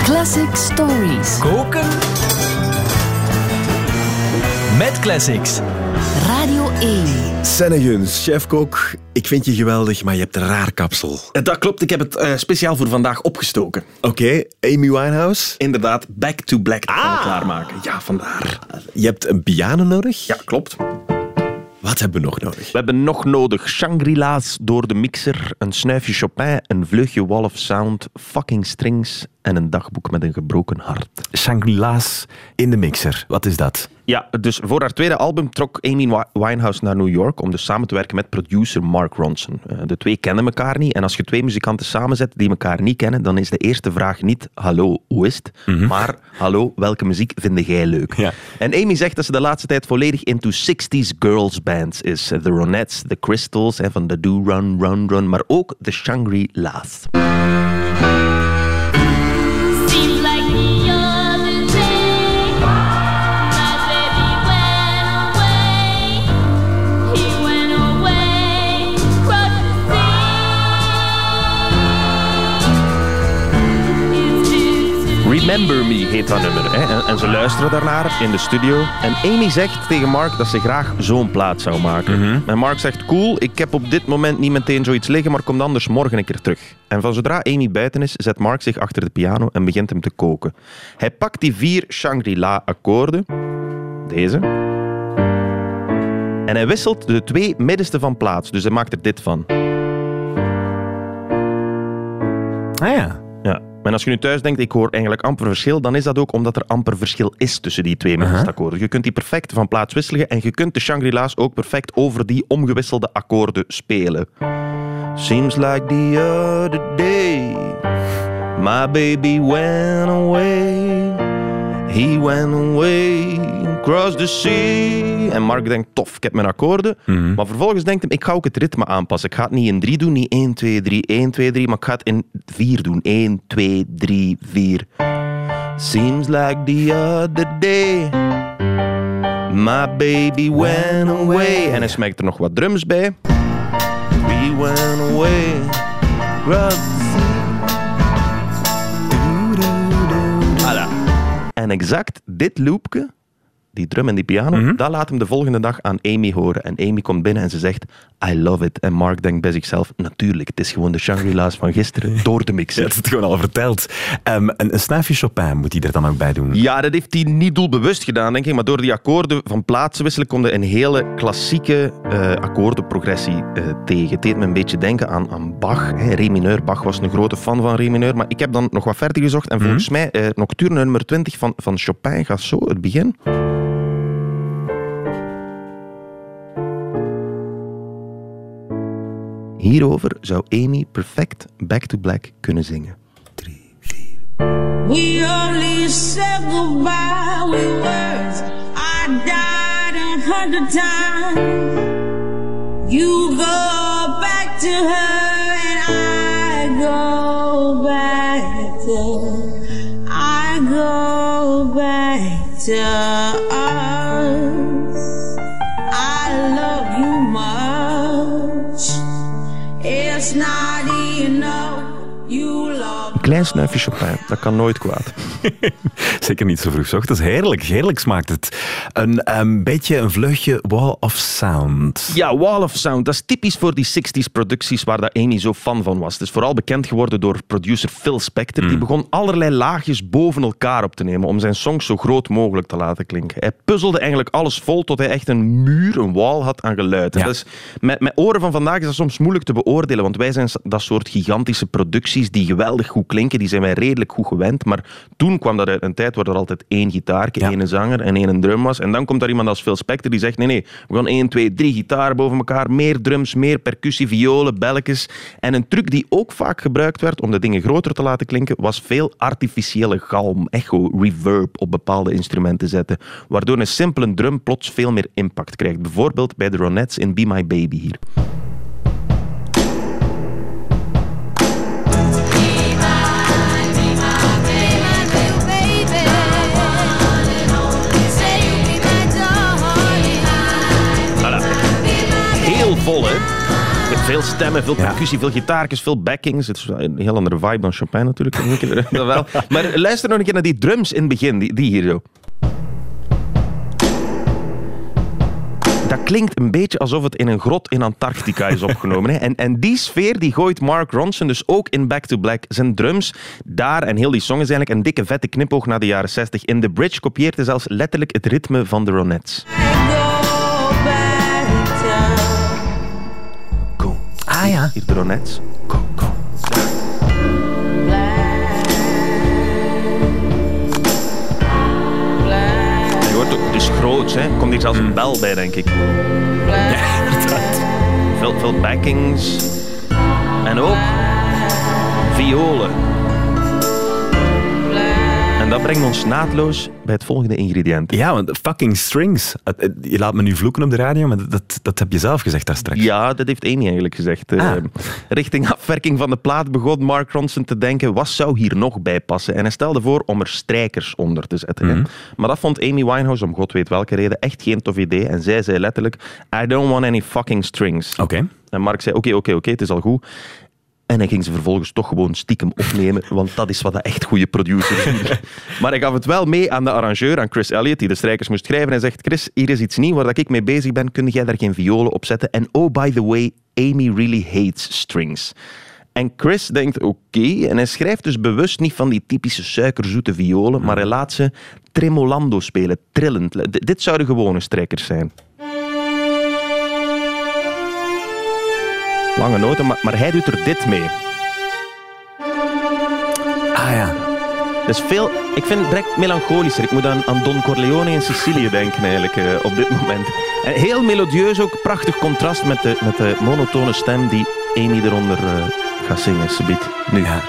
Classic Stories. Koken. Met classics. Radio 1. Senne Juns, chefkok. Ik vind je geweldig, maar je hebt een raar kapsel. Dat klopt, ik heb het eh, speciaal voor vandaag opgestoken. Oké, Amy Winehouse. Inderdaad, Back to Black gaan we klaarmaken. Ja, vandaar. Je hebt een piano nodig. Ja, klopt. Wat hebben we nog nodig? We hebben nog nodig Shangri-La's door de mixer, een snuifje Chopin, een vleugje Wall of Sound, fucking strings en een dagboek met een gebroken hart. Shangri-La's in de mixer. Wat is dat? Ja, dus voor haar tweede album trok Amy Wi- Winehouse naar New York om dus samen te werken met producer Mark Ronson. Eh, De twee kennen elkaar niet en als je twee muzikanten samenzet die elkaar niet kennen, dan is de eerste vraag niet hallo, hoe is het? Maar hallo, welke muziek vind jij leuk? Ja. En Amy zegt dat ze de laatste tijd volledig into 60s girls bands is. De Ronettes, de Crystals hè, van de Do Run Run Run, maar ook de Shangri-La's. Remember Me heet dat nummer. Hè? En, en ze luisteren daarnaar in de studio. En Amy zegt tegen Mark dat ze graag zo'n plaat zou maken. En Mark zegt, cool, ik heb op dit moment niet meteen zoiets liggen, maar kom dan anders morgen een keer terug. En van zodra Amy buiten is, zet Mark zich achter de piano en begint hem te koken. Hij pakt die vier Shangri-La akkoorden. Deze. En hij wisselt de twee middenste van plaats. Dus hij maakt er dit van. Ah ja. En als je nu thuis denkt, ik hoor eigenlijk amper verschil, dan is dat ook omdat er amper verschil is tussen die twee akkoorden. Je kunt die perfect van plaats wisselen en je kunt de Shangri-La's ook perfect over die omgewisselde akkoorden spelen. Seems like the other day, my baby went away. He went away across the sea. En Mark denkt, tof, ik heb mijn akkoorden. Maar vervolgens denkt hij, ik ga ook het ritme aanpassen. Ik ga het niet in 3 doen, niet 1, 2, 3, 1, 2, 3. Maar ik ga het in 4 doen. 1, 2, 3, 4. Seems like the other day. My baby went away. En hij smijt er nog wat drums bij. We went away. across the sea. Voilà. En exact dit loopje, die drum en die piano, dat laat hem de volgende dag aan Amy horen. En Amy komt binnen en ze zegt, I love it. En Mark denkt bij zichzelf, natuurlijk, het is gewoon de Shangri-La's van gisteren door de Je mixer. hebt het gewoon al verteld. Ehm, een, een snuifje Chopin moet hij er dan ook bij doen. Ja, dat heeft hij niet doelbewust gedaan, denk ik. Maar door die akkoorden van plaatsen wisselen een hele klassieke eh, akkoordenprogressie eh, tegen. Het deed me een beetje denken aan, aan Bach. Hè. Re mineur. Bach was een grote fan van Re mineur. Maar ik heb dan nog wat verder gezocht. En volgens mij, eh, Nocturne nummer 20 van, van Chopin gaat zo, het begin. Hierover zou Amy perfect Back to Black kunnen zingen. We only said goodbye with words. I died a hundred times. You go back to her and I go back to I go back to klein snuifje Chopin, dat kan nooit kwaad. Zeker niet zo vroeg 's ochtends. Heerlijk, heerlijk smaakt het. Een ehm, beetje een vleugje Wall of Sound. Ja, Wall of Sound, dat is typisch voor die 60s producties waar dat Amy zo fan van was. Het is vooral bekend geworden door producer Phil Spector. Die begon allerlei laagjes boven elkaar op te nemen om zijn songs zo groot mogelijk te laten klinken. Hij puzzelde eigenlijk alles vol tot hij echt een muur, een wall had aan geluid. Ja. Dus met, met oren van vandaag is dat soms moeilijk te beoordelen, want wij zijn dat soort gigantische producties die geweldig goed klinken, die zijn wij redelijk goed gewend. Maar toen kwam dat uit een tijd waar er altijd één gitaar, Ja. één zanger en één drum was. En dan komt daar iemand als Phil Spector die zegt, nee, nee, we gaan één, twee, drie gitaren boven elkaar, meer drums, meer percussie, violen, belletjes. En een truc die ook vaak gebruikt werd om de dingen groter te laten klinken, was veel artificiële galm, echo, reverb op bepaalde instrumenten zetten, waardoor een simpele drum plots veel meer impact krijgt. Bijvoorbeeld bij de Ronettes in Be My Baby hier. Veel stemmen, veel Ja. percussie, veel gitaartjes, veel backings. Het is een heel andere vibe dan Chopin natuurlijk. dat wel. Maar luister nog een keer naar die drums in het begin, die, die hier zo. Dat klinkt een beetje alsof het in een grot in Antarctica is opgenomen. Hè. En, en die sfeer die gooit Mark Ronson dus ook in Back to Black. Zijn drums daar en heel die song is eigenlijk een dikke vette knipoog naar de jaren 60. In The Bridge kopieert hij zelfs letterlijk het ritme van de Ronettes. Ah ja. Hier. Go, go. black, Je hoort ook, het is groot, hè. Komt hier zelfs een bel bij, denk ik. Veel, veel backings. En ook violen. Dat brengt ons naadloos bij het volgende ingrediënt. Ja, want fucking strings. Je laat me nu vloeken op de radio, maar dat, dat heb je zelf gezegd daar straks. Ja, dat heeft Amy eigenlijk gezegd. Ah. richting afwerking van de plaat begon Mark Ronson te denken, wat zou hier nog bij passen? En hij stelde voor om er strijkers onder te zetten. hè. Maar dat vond Amy Winehouse, om god weet welke reden, echt geen tof idee. En zij zei letterlijk, I don't want any fucking strings. Oké. En Mark zei, oké, oké, oké, het is al goed. En hij ging ze vervolgens toch gewoon stiekem opnemen, want dat is wat de echt goede producers doen. maar hij gaf het wel mee aan de arrangeur, aan Chris Elliott, die de strijkers moest schrijven. Hij zegt, Chris, hier is iets nieuws waar dat ik mee bezig ben. Kun jij daar geen violen op zetten? En oh, by the way, Amy really hates strings. En Chris denkt, oké, en hij schrijft dus bewust niet van die typische suikerzoete violen, maar hij laat ze tremolando spelen, trillend. D- dit zouden gewone strijkers zijn. Lange noten, maar, maar hij doet er dit mee. Ah ja. Is veel, ik vind het direct melancholischer. Ik moet aan, aan Don Corleone in Sicilië denken eigenlijk eh, op dit moment. En heel melodieus ook, prachtig contrast met de, met de monotone stem die Amy eronder eh, gaat zingen. Subiet. Nu. ja.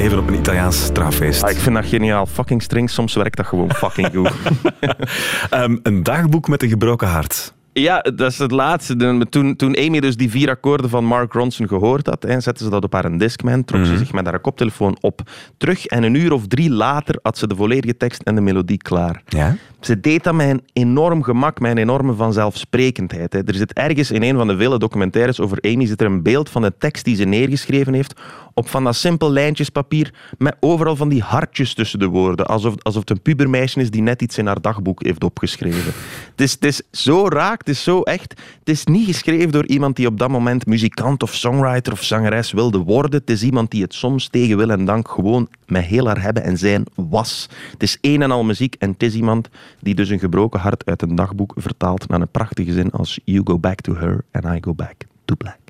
Even op een Italiaans straaffeest. Ah, ik vind dat geniaal. Fucking strings, soms werkt dat gewoon fucking goed. Ehm, een dagboek met een gebroken hart. Ja, dat is het laatste. Toen, toen Amy dus die vier akkoorden van Mark Ronson gehoord had, hè, zette ze dat op haar Discman, trok ze zich met haar koptelefoon op terug en een uur of drie later had ze de volledige tekst en de melodie klaar. Ja? Ze deed dat met een enorm gemak, met een enorme vanzelfsprekendheid. Er zit ergens in een van de vele documentaires over Amy zit er een beeld van de tekst die ze neergeschreven heeft op van dat simpel lijntjespapier met overal van die hartjes tussen de woorden. Alsof, alsof het een pubermeisje is die net iets in haar dagboek heeft opgeschreven. Het is, het is zo raak, het is zo echt. Het is niet geschreven door iemand die op dat moment muzikant of songwriter of zangeres wilde worden. Het is iemand die het soms tegen wil en dank gewoon met heel haar hebben en zijn was. Het is een en al muziek en het is iemand die dus een gebroken hart uit een dagboek vertaalt naar een prachtige zin als You go back to her and I go back to black.